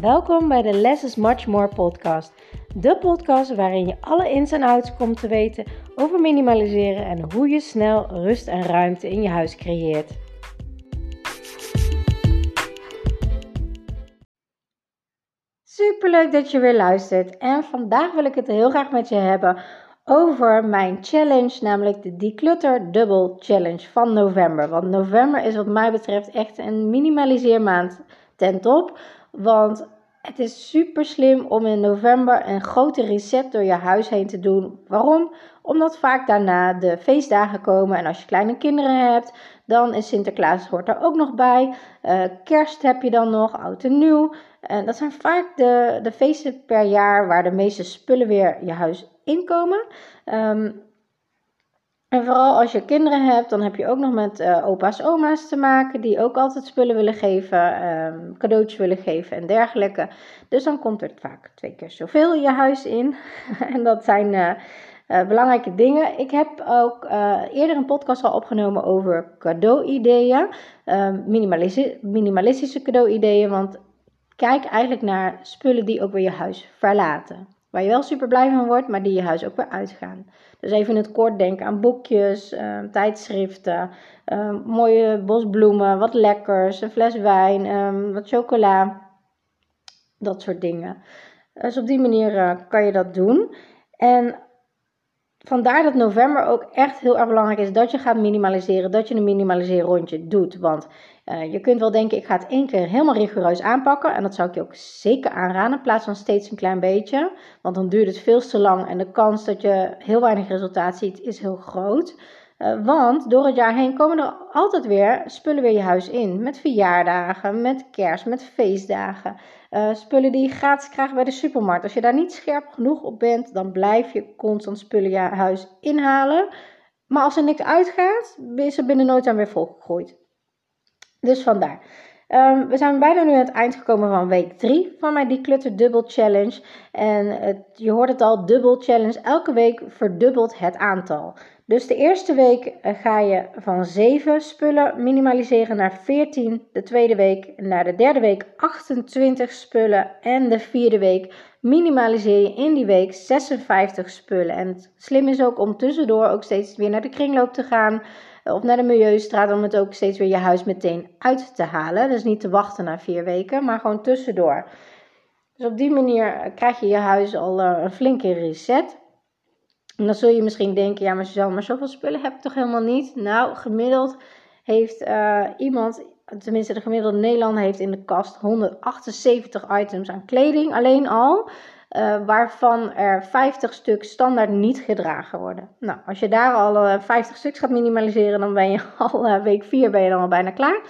Welkom bij de Less is Much More podcast. De podcast waarin je alle ins en outs komt te weten over minimaliseren en hoe je snel rust en ruimte in je huis creëert. Superleuk dat je weer luistert en vandaag wil ik het heel graag met je hebben over mijn challenge, namelijk de Declutter Double Challenge van november. Want november is wat mij betreft echt een minimaliseermaand ten top. Want het is super slim om in november een grote reset door je huis heen te doen. Waarom? Omdat vaak daarna de feestdagen komen. En als je kleine kinderen hebt, dan is Sinterklaas hoort er ook nog bij. Uh, kerst heb je dan nog, oud en nieuw. En dat zijn vaak de, de feesten per jaar waar de meeste spullen weer je huis inkomen. Um, en vooral als je kinderen hebt, dan heb je ook nog met uh, opa's, oma's te maken, die ook altijd spullen willen geven, um, cadeautjes willen geven en dergelijke. Dus dan komt er vaak twee keer zoveel je huis in. en dat zijn uh, uh, belangrijke dingen. Ik heb ook eerder een podcast al opgenomen over cadeauideeën, ehm, minimalistische cadeauideeën, want kijk eigenlijk naar spullen die ook weer je huis verlaten. Waar je wel super blij van wordt, maar die je huis ook weer uitgaan. Dus even in het kort denken aan boekjes, ehm, tijdschriften, ehm, mooie bosbloemen, wat lekkers, een fles wijn, ehm, wat chocola. Dat soort dingen. Dus op die manier eh, kan je dat doen. En vandaar dat november ook echt heel erg belangrijk is dat je gaat minimaliseren, dat je een minimaliseerrondje doet. Want uh, je kunt wel denken, ik ga het één keer helemaal rigoureus aanpakken. En dat zou ik je ook zeker aanraden, in plaats van steeds een klein beetje. Want dan duurt het veel te lang en de kans dat je heel weinig resultaat ziet is heel groot. Uh, want door het jaar heen komen er altijd weer spullen weer je huis in. Met verjaardagen, met kerst, met feestdagen. Uh, spullen die je gratis krijgt bij de supermarkt. Als je daar niet scherp genoeg op bent, dan blijf je constant spullen je huis inhalen. Maar als er niks uitgaat, is er binnen nooit aan weer volgegooid. Dus vandaar. Um, we zijn bijna nu aan het eind gekomen van week 3 van mijn Declutter Double Challenge. En je hoort het al, Double Challenge. Elke week verdubbelt het aantal. Dus de eerste week eh, ga je van 7 spullen minimaliseren naar 14. De tweede week naar de derde week 28 spullen. En de vierde week minimaliseer je in die week 56 spullen. En het slim is ook om tussendoor ook steeds weer naar de kringloop te gaan of naar de Milieustraat om het ook steeds weer je huis meteen uit te halen. Dus niet te wachten na vier weken, maar gewoon tussendoor. Dus op die manier krijg je je huis al eh, een flinke reset. En dan zul je misschien denken, ja maar Suzanne, maar zoveel spullen heb ik toch helemaal niet? Nou, gemiddeld heeft uh, iemand, tenminste de gemiddelde Nederlander heeft in de kast 178 items aan kleding alleen al. Uh, waarvan er 50 stuk standaard niet gedragen worden. Nou, als je daar al uh, eh, 50 stuks gaat minimaliseren, dan ben je al week 4 ben je al bijna klaar.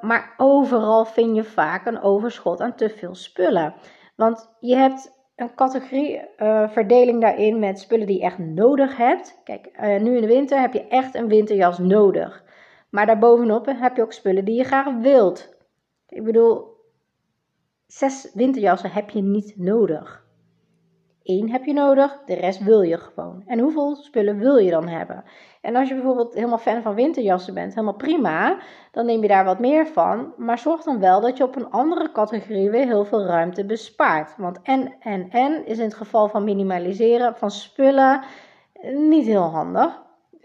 maar overal vind je vaak een overschot aan te veel spullen. Want je hebt een categorie verdeling daarin met spullen die je echt nodig hebt. Kijk, nu in de winter heb je echt een winterjas nodig. Maar daarbovenop heb je ook spullen die je graag wilt. Ik bedoel, Zes winterjassen heb je niet nodig. Eén heb je nodig, de rest wil je gewoon. En hoeveel spullen wil je dan hebben? En als je bijvoorbeeld helemaal fan van winterjassen bent, helemaal prima, dan neem je daar wat meer van. Maar zorg dan wel dat je op een andere categorie weer heel veel ruimte bespaart. Want en, en, en is in het geval van minimaliseren van spullen niet heel handig.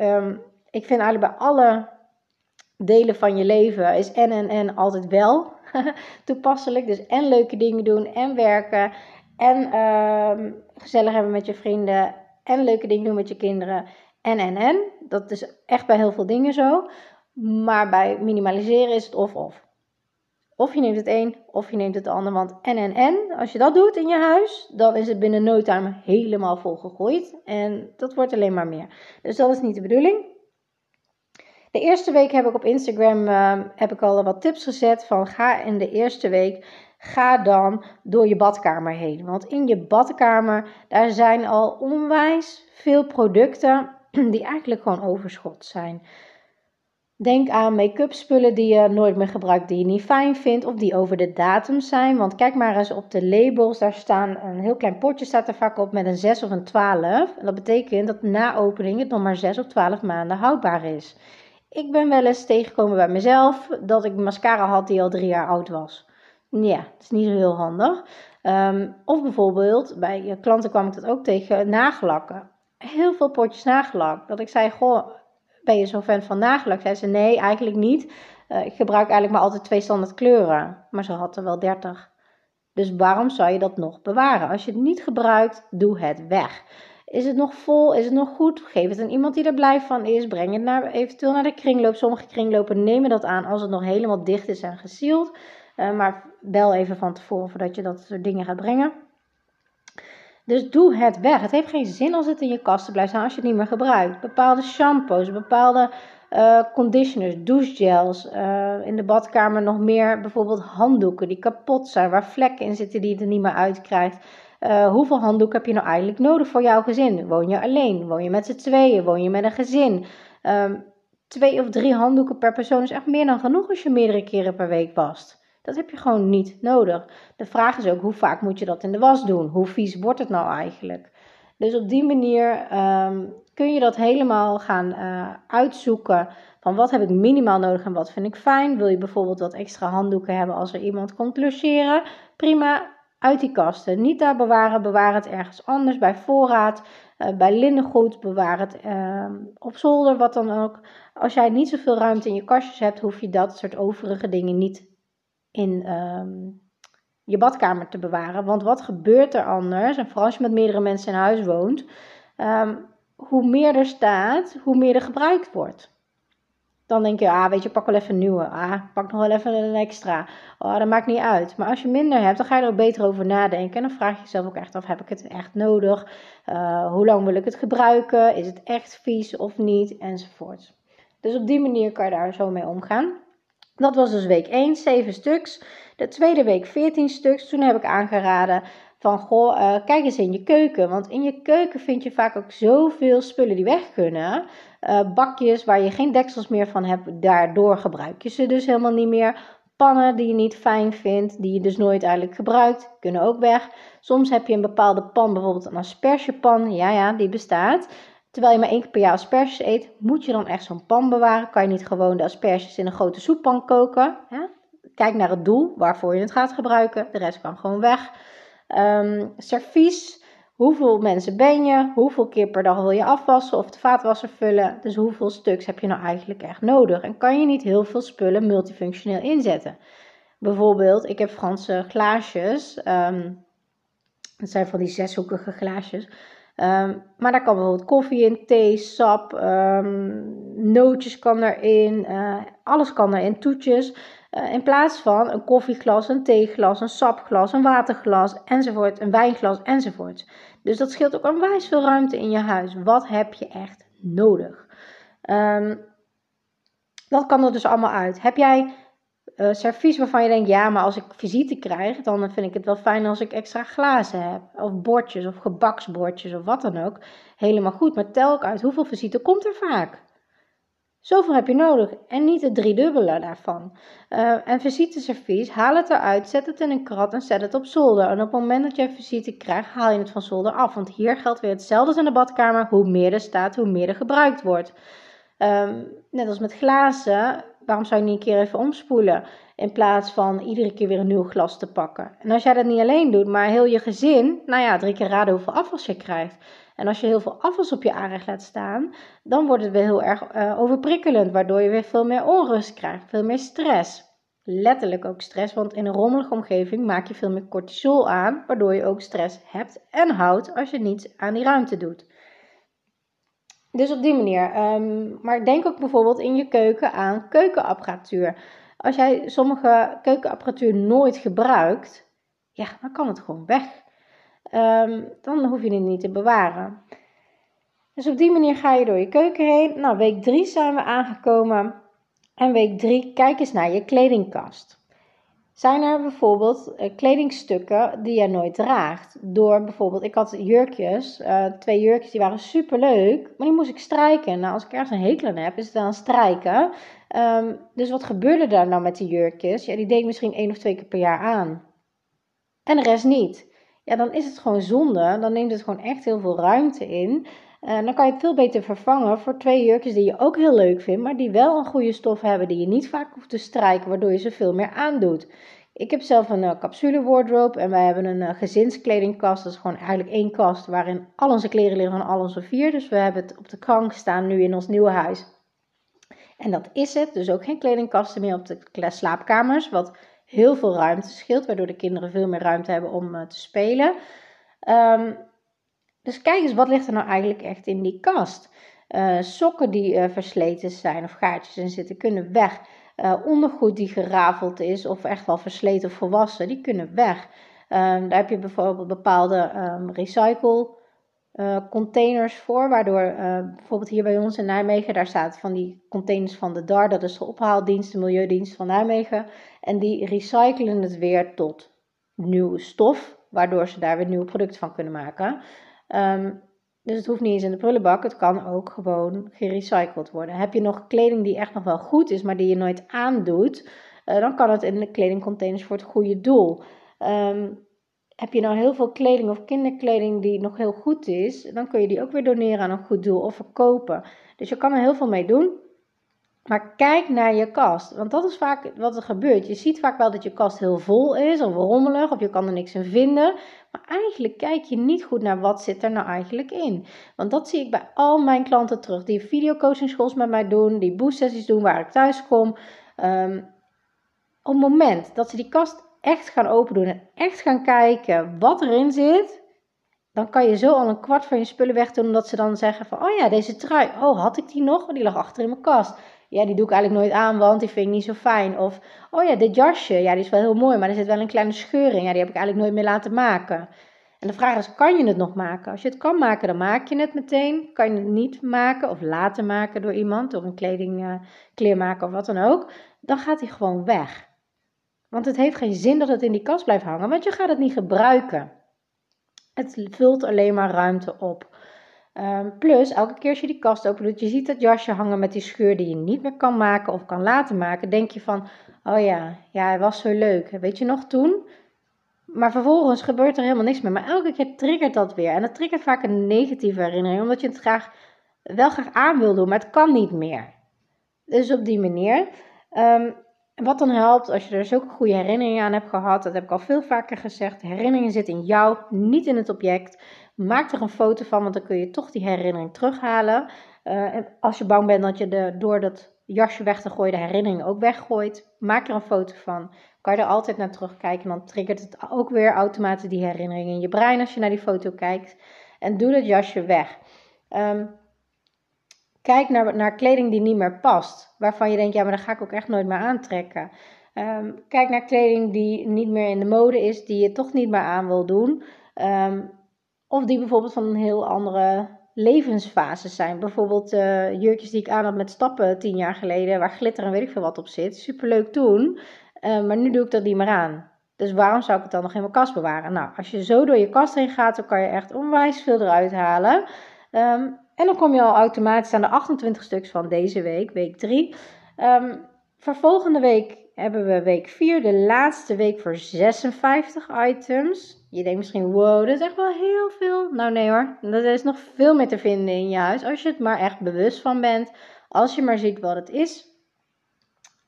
Um, ik vind eigenlijk bij alle delen van je leven is en en en altijd wel toepasselijk. Dus en leuke dingen doen en werken en uh, gezellig hebben met je vrienden en leuke dingen doen met je kinderen en en en. Dat is echt bij heel veel dingen zo. Maar bij minimaliseren is het of-of. Of je neemt het een of je neemt het ander. Want en en en, als je dat doet in je huis, dan is het binnen no time helemaal volgegooid. En dat wordt alleen maar meer. Dus dat is niet de bedoeling. De eerste week heb ik op Instagram uh, heb ik al wat tips gezet van ga in de eerste week ga dan door je badkamer heen. Want in je badkamer daar zijn al onwijs veel producten die eigenlijk gewoon overschot zijn. Denk aan make-up spullen die je nooit meer gebruikt, die je niet fijn vindt of die over de datum zijn. Want kijk maar eens op de labels, daar staan een heel klein potje staat er vaak op met een 6 of een 12. En dat betekent dat na opening het nog maar 6 of 12 maanden houdbaar is. Ik ben wel eens tegengekomen bij mezelf dat ik mascara had die al drie jaar oud was. Ja, dat is niet zo heel handig. Ehm, of bijvoorbeeld, bij klanten kwam ik dat ook tegen, nagellakken. Heel veel potjes nagellak. Dat ik zei, goh, ben je zo'n fan van nagellak? Zei ze, nee, eigenlijk niet. Uh, ik gebruik eigenlijk maar altijd twee standaard kleuren. Maar ze had er wel 30. Dus waarom zou je dat nog bewaren? Als je het niet gebruikt, doe het weg. Is het nog vol? Is het nog goed? Geef het aan iemand die er blij van is. Breng het naar, eventueel naar de kringloop. Sommige kringlopen nemen dat aan als het nog helemaal dicht is en gesield. Uh, maar bel even van tevoren voordat je dat soort dingen gaat brengen. Dus doe het weg. Het heeft geen zin als het in je kasten blijft staan als je het niet meer gebruikt. Bepaalde shampoos, bepaalde uh, conditioners, douchegels. Uh, in de badkamer nog meer bijvoorbeeld handdoeken die kapot zijn, waar vlekken in zitten die je er niet meer uitkrijgt. Uh, hoeveel handdoeken heb je nou eigenlijk nodig voor jouw gezin? Woon je alleen? Woon je met z'n tweeën? Woon je met een gezin? Um, twee of drie handdoeken per persoon is echt meer dan genoeg als je meerdere keren per week wast. Dat heb je gewoon niet nodig. De vraag is ook hoe vaak moet je dat in de was doen? Hoe vies wordt het nou eigenlijk? Dus op die manier um, kun je dat helemaal gaan uh, uitzoeken. Van wat heb ik minimaal nodig en wat vind ik fijn? Wil je bijvoorbeeld wat extra handdoeken hebben als er iemand komt logeren? Prima, uit die kasten. Niet daar bewaren, bewaar het ergens anders bij voorraad, uh, bij linnengoed, bewaar het uh, op zolder, wat dan ook. Als jij niet zoveel ruimte in je kastjes hebt, hoef je dat soort overige dingen niet in um, je badkamer te bewaren. Want wat gebeurt er anders? En vooral als je met meerdere mensen in huis woont, um, hoe meer er staat, hoe meer er gebruikt wordt. Dan denk je, ah, weet je, pak wel even een nieuwe. Ah, pak nog wel even een extra. Oh, dat maakt niet uit. Maar als je minder hebt, dan ga je er ook beter over nadenken. En dan vraag je jezelf ook echt af, heb ik het echt nodig? Uh, hoe lang wil ik het gebruiken? Is het echt vies of niet? Enzovoort. Dus op die manier kan je daar zo mee omgaan. Dat was dus week 1, 7 stuks. De tweede week 14 stuks. Toen heb ik aangeraden van goh, uh, kijk eens in je keuken. Want in je keuken vind je vaak ook zoveel spullen die weg kunnen. Uh, bakjes waar je geen deksels meer van hebt, daardoor gebruik je ze dus helemaal niet meer. Pannen die je niet fijn vindt, die je dus nooit eigenlijk gebruikt, kunnen ook weg. Soms heb je een bepaalde pan, bijvoorbeeld een aspergepan. Ja, ja, die bestaat. Terwijl je maar één keer per jaar asperges eet, moet je dan echt zo'n pan bewaren. Kan je niet gewoon de asperges in een grote soeppan koken. Kijk naar het doel waarvoor je het gaat gebruiken. De rest kan gewoon weg. Um, servies. Hoeveel mensen ben je? Hoeveel keer per dag wil je afwassen of de vaatwasser vullen? Dus hoeveel stuks heb je nou eigenlijk echt nodig? En kan je niet heel veel spullen multifunctioneel inzetten? Bijvoorbeeld, ik heb Franse glaasjes. Um, dat zijn van die zeshoekige glaasjes. Um, maar daar kan bijvoorbeeld koffie in, thee, sap, um, nootjes kan erin, uh, alles kan erin, toetjes. Uh, in plaats van een koffieglas, een theeglas, een sapglas, een waterglas enzovoort, een wijnglas enzovoort. Dus dat scheelt ook onwijs veel ruimte in je huis. Wat heb je echt nodig? Um, dat kan er dus allemaal uit. Heb jij uh, servies waarvan je denkt, ja, maar als ik visite krijg, dan vind ik het wel fijn als ik extra glazen heb. Of bordjes, of gebaksbordjes, of wat dan ook. Helemaal goed, maar tel ook uit hoeveel visite komt er vaak. Zoveel heb je nodig en niet het driedubbele daarvan. Uh, en visiteservies, haal het eruit, zet het in een krat en zet het op zolder. En op het moment dat je visite krijgt, haal je het van zolder af. Want hier geldt weer hetzelfde als in de badkamer. Hoe meer er staat, hoe meer er gebruikt wordt. Um, net als met glazen, waarom zou je niet een keer even omspoelen? In plaats van iedere keer weer een nieuw glas te pakken. En als jij dat niet alleen doet, maar heel je gezin, nou ja, drie keer raden hoeveel afwas je krijgt. En als je heel veel afwas op je aanrecht laat staan, dan wordt het weer heel erg uh, overprikkelend, waardoor je weer veel meer onrust krijgt, veel meer stress. Letterlijk ook stress, want in een rommelige omgeving maak je veel meer cortisol aan, waardoor je ook stress hebt en houdt als je niets aan die ruimte doet. Dus op die manier. Um, maar denk ook bijvoorbeeld in je keuken aan keukenapparatuur. Als jij sommige keukenapparatuur nooit gebruikt, ja, dan kan het gewoon weg. Um, dan hoef je het niet te bewaren. Dus op die manier ga je door je keuken heen. Nou, week 3 zijn we aangekomen. En week 3, kijk eens naar je kledingkast. Zijn er bijvoorbeeld uh, kledingstukken die je nooit draagt? Door bijvoorbeeld, ik had jurkjes, uh, twee jurkjes die waren super leuk, maar die moest ik strijken. Nou, als ik ergens een hekel aan heb, is het dan strijken. Um, dus wat gebeurde daar nou met die jurkjes? Ja, die deed ik misschien één of twee keer per jaar aan. En de rest niet. Ja, dan is het gewoon zonde. Dan neemt het gewoon echt heel veel ruimte in. Uh, dan kan je het veel beter vervangen voor twee jurkjes die je ook heel leuk vindt, maar die wel een goede stof hebben, die je niet vaak hoeft te strijken, waardoor je ze veel meer aandoet. Ik heb zelf een uh, capsule wardrobe en wij hebben een uh, gezinskledingkast. Dat is gewoon eigenlijk één kast waarin al onze kleren liggen van al onze vier. Dus we hebben het op de krank staan nu in ons nieuwe huis. En dat is het. Dus ook geen kledingkasten meer op de slaapkamers. Wat heel veel ruimte scheelt, waardoor de kinderen veel meer ruimte hebben om te spelen. Um, dus kijk eens, wat ligt er nou eigenlijk echt in die kast? sokken die versleten zijn of gaatjes in zitten, kunnen weg. Uh, ondergoed die gerafeld is of echt wel versleten of volwassen, die kunnen weg. Um, daar heb je bijvoorbeeld bepaalde um, recycle uh, containers voor, waardoor uh, bijvoorbeeld hier bij ons in Nijmegen, daar staat van die containers van de DAR, dat is de ophaaldienst, de Milieudienst van Nijmegen. En die recyclen het weer tot nieuwe stof, waardoor ze daar weer nieuwe producten van kunnen maken. Um, dus het hoeft niet eens in de prullenbak, het kan ook gewoon gerecycled worden. Heb je nog kleding die echt nog wel goed is, maar die je nooit aandoet, uh, dan kan het in de kledingcontainers voor het goede doel. Um, heb je nou heel veel kleding of kinderkleding die nog heel goed is, dan kun je die ook weer doneren aan een goed doel of verkopen. Dus je kan er heel veel mee doen. Maar kijk naar je kast, want dat is vaak wat er gebeurt. Je ziet vaak wel dat je kast heel vol is of rommelig of je kan er niks in vinden. Maar eigenlijk kijk je niet goed naar wat zit er nou eigenlijk in. Want dat zie ik bij al mijn klanten terug die videocoaching schools met mij doen, die boost sessies doen waar ik thuis kom. Um, op het moment dat ze die kast echt gaan open doen en echt gaan kijken wat erin zit, dan kan je zo al een kwart van je spullen wegdoen omdat ze dan zeggen van, oh ja, deze trui, oh had ik die nog? Die lag achter in mijn kast ja, die doe ik eigenlijk nooit aan, want die vind ik niet zo fijn. Of, oh ja, dit jasje, ja, die is wel heel mooi, maar er zit wel een kleine scheuring. Ja, die heb ik eigenlijk nooit meer laten maken. En de vraag is, kan je het nog maken? Als je het kan maken, dan maak je het meteen. Kan je het niet maken of laten maken door iemand, door een kleding, uh, kleermaker of wat dan ook, dan gaat hij gewoon weg. Want het heeft geen zin dat het in die kast blijft hangen, want je gaat het niet gebruiken. Het vult alleen maar ruimte op. Ehm, plus, elke keer als je die kast open doet, je ziet dat jasje hangen met die scheur die je niet meer kan maken of kan laten maken. Denk je van, oh ja, ja, hij was zo leuk. Weet je nog toen? Maar vervolgens gebeurt er helemaal niks meer. Maar elke keer triggert dat weer. En dat triggert vaak een negatieve herinnering, omdat je het graag, wel graag aan wil doen, maar het kan niet meer. Dus op die manier. Um, wat dan helpt als je er zulke goede herinneringen aan hebt gehad, dat heb ik al veel vaker gezegd. Herinneringen zitten in jou, niet in het object. Maak er een foto van, want dan kun je toch die herinnering terughalen. Uh, als je bang bent dat je door dat jasje weg te gooien de herinnering ook weggooit, maak er een foto van. Kan je er altijd naar terugkijken, dan triggert het ook weer automatisch die herinnering in je brein als je naar die foto kijkt. En doe dat jasje weg. Um, kijk naar, naar kleding die niet meer past, waarvan je denkt, ja, maar dat ga ik ook echt nooit meer aantrekken. Um, kijk naar kleding die niet meer in de mode is, die je toch niet meer aan wil doen. Um, of die bijvoorbeeld van een heel andere levensfase zijn. Bijvoorbeeld uh, jurkjes die ik aan had met stappen tien jaar geleden, waar glitter en weet ik veel wat op zit. Superleuk toen, uh, maar nu doe ik dat niet meer aan. Dus waarom zou ik het dan nog in mijn kast bewaren? Nou, als je zo door je kast heen gaat, dan kan je echt onwijs veel eruit halen. Um, en dan kom je al automatisch aan de 28 stuks van deze week, week 3. Um, ehm, volgende week hebben we week 4, de laatste week voor 56 items. Je denkt misschien, wow, dat is echt wel heel veel. Nou nee hoor, er is nog veel meer te vinden in je huis. Als je het maar echt bewust van bent. Als je maar ziet wat het is.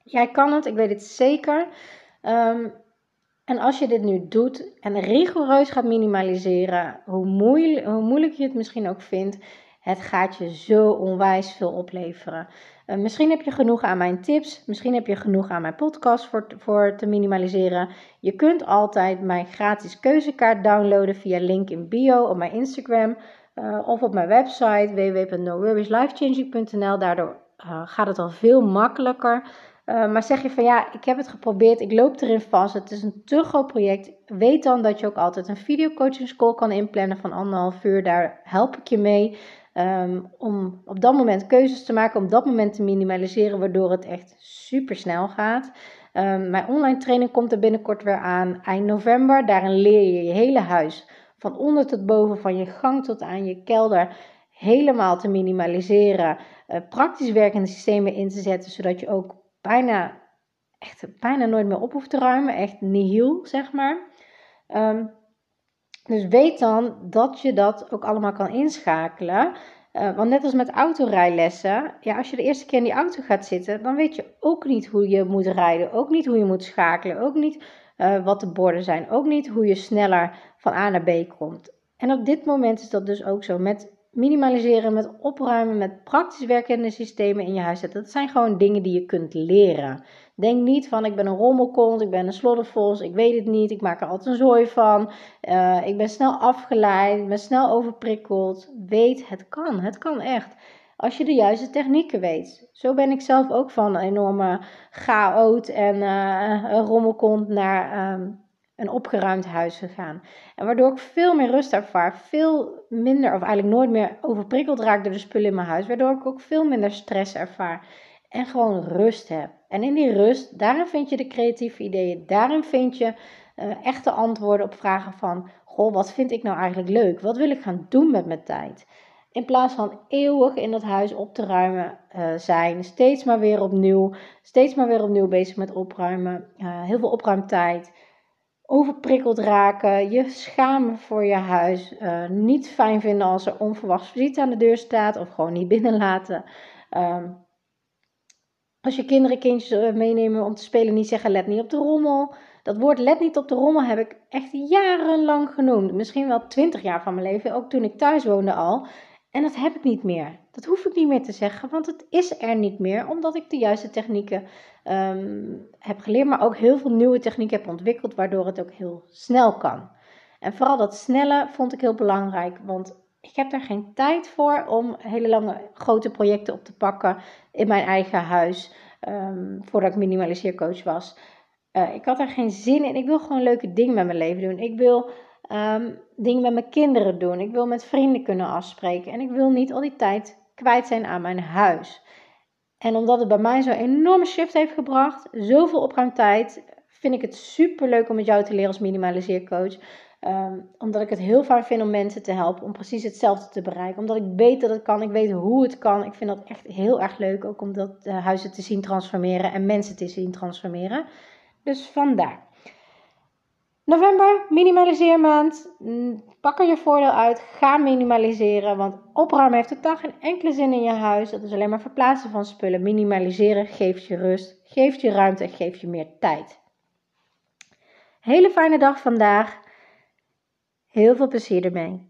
Jij kan het, ik weet het zeker. Um, en als je dit nu doet en rigoureus gaat minimaliseren, hoe, hoe moeilijk je het misschien ook vindt, het gaat je zo onwijs veel opleveren. Uh, misschien heb je genoeg aan mijn tips. Misschien heb je genoeg aan mijn podcast voor, voor te minimaliseren. Je kunt altijd mijn gratis keuzekaart downloaden via link in bio op mijn Instagram. Uh, of op mijn website www.noworrieslifechanging.nl. Daardoor uh, gaat het al veel makkelijker. maar zeg je van ja, ik heb het geprobeerd, ik loop erin vast, het is een te groot project. Weet dan dat je ook altijd een videocoaching school kan inplannen van anderhalf uur. Daar help ik je mee. Um, om op dat moment keuzes te maken, om dat moment te minimaliseren, waardoor het echt super snel gaat. Um, mijn online training komt er binnenkort weer aan, eind november. Daarin leer je je hele huis, van onder tot boven, van je gang tot aan je kelder, helemaal te minimaliseren. Uh, praktisch werkende systemen in te zetten, zodat je ook bijna, echt bijna nooit meer op hoeft te ruimen. Echt nihil, zeg maar. Um, dus weet dan dat je dat ook allemaal kan inschakelen. Uh, want net als met autorijlessen, ja, als je de eerste keer in die auto gaat zitten, dan weet je ook niet hoe je moet rijden, ook niet hoe je moet schakelen, ook niet uh, wat de borden zijn, ook niet hoe je sneller van A naar B komt. En op dit moment is dat dus ook zo met minimaliseren, met opruimen, met praktisch werkende systemen in je huis zetten. Dat zijn gewoon dingen die je kunt leren. Denk niet van ik ben een rommelkont, ik ben een sloddervos, ik weet het niet, ik maak er altijd een zooi van. Uh, ik ben snel afgeleid, ik ben snel overprikkeld. Weet, het kan, het kan echt. Als je de juiste technieken weet. Zo ben ik zelf ook van een enorme chaot en uh, naar um, een opgeruimd huis gegaan. En waardoor ik veel meer rust ervaar, veel minder, of eigenlijk nooit meer overprikkeld raak door de spullen in mijn huis. Waardoor ik ook veel minder stress ervaar en gewoon rust heb. En in die rust, daarin vind je de creatieve ideeën, daarin vind je uh, echte antwoorden op vragen van, goh, wat vind ik nou eigenlijk leuk? Wat wil ik gaan doen met mijn tijd? In plaats van eeuwig in dat huis op te ruimen uh, zijn, steeds maar weer opnieuw, steeds maar weer opnieuw bezig met opruimen, uh, heel veel opruimtijd, overprikkeld raken, je schamen voor je huis, uh, niet fijn vinden als er onverwachts visite aan de deur staat of gewoon niet binnenlaten. Um, als je kinderen kindjes eh, meenemen om te spelen, niet zeggen let niet op de rommel. Dat woord let niet op de rommel heb ik echt jarenlang genoemd. Misschien wel twintig jaar van mijn leven, ook toen ik thuis woonde al. En dat heb ik niet meer. Dat hoef ik niet meer te zeggen, want het is er niet meer, omdat ik de juiste technieken um, heb geleerd, maar ook heel veel nieuwe technieken heb ontwikkeld, waardoor het ook heel snel kan. En vooral dat snelle vond ik heel belangrijk, want ik heb daar geen tijd voor om hele lange grote projecten op te pakken in mijn eigen huis. Um, voordat ik minimaliseercoach was. Uh, ik had daar geen zin in. Ik wil gewoon leuke dingen met mijn leven doen. Ik wil um, dingen met mijn kinderen doen. Ik wil met vrienden kunnen afspreken. En ik wil niet al die tijd kwijt zijn aan mijn huis. En omdat het bij mij zo'n enorme shift heeft gebracht, zoveel opruimtijd, vind ik het super leuk om met jou te leren als minimaliseercoach. Um, omdat ik het heel fijn vind om mensen te helpen om precies hetzelfde te bereiken. Omdat ik weet dat het kan, ik weet hoe het kan. Ik vind dat echt heel erg leuk, ook om dat uh, huizen te zien transformeren en mensen te zien transformeren. Dus vandaar. November, minimaliseermaand. Mm, pak er je voordeel uit. Ga minimaliseren. Want opruimen heeft totaal geen enkele zin in je huis. Dat is alleen maar verplaatsen van spullen. Minimaliseren geeft je rust, geeft je ruimte en geeft je meer tijd. Hele fijne dag vandaag. Heel veel plezier ermee.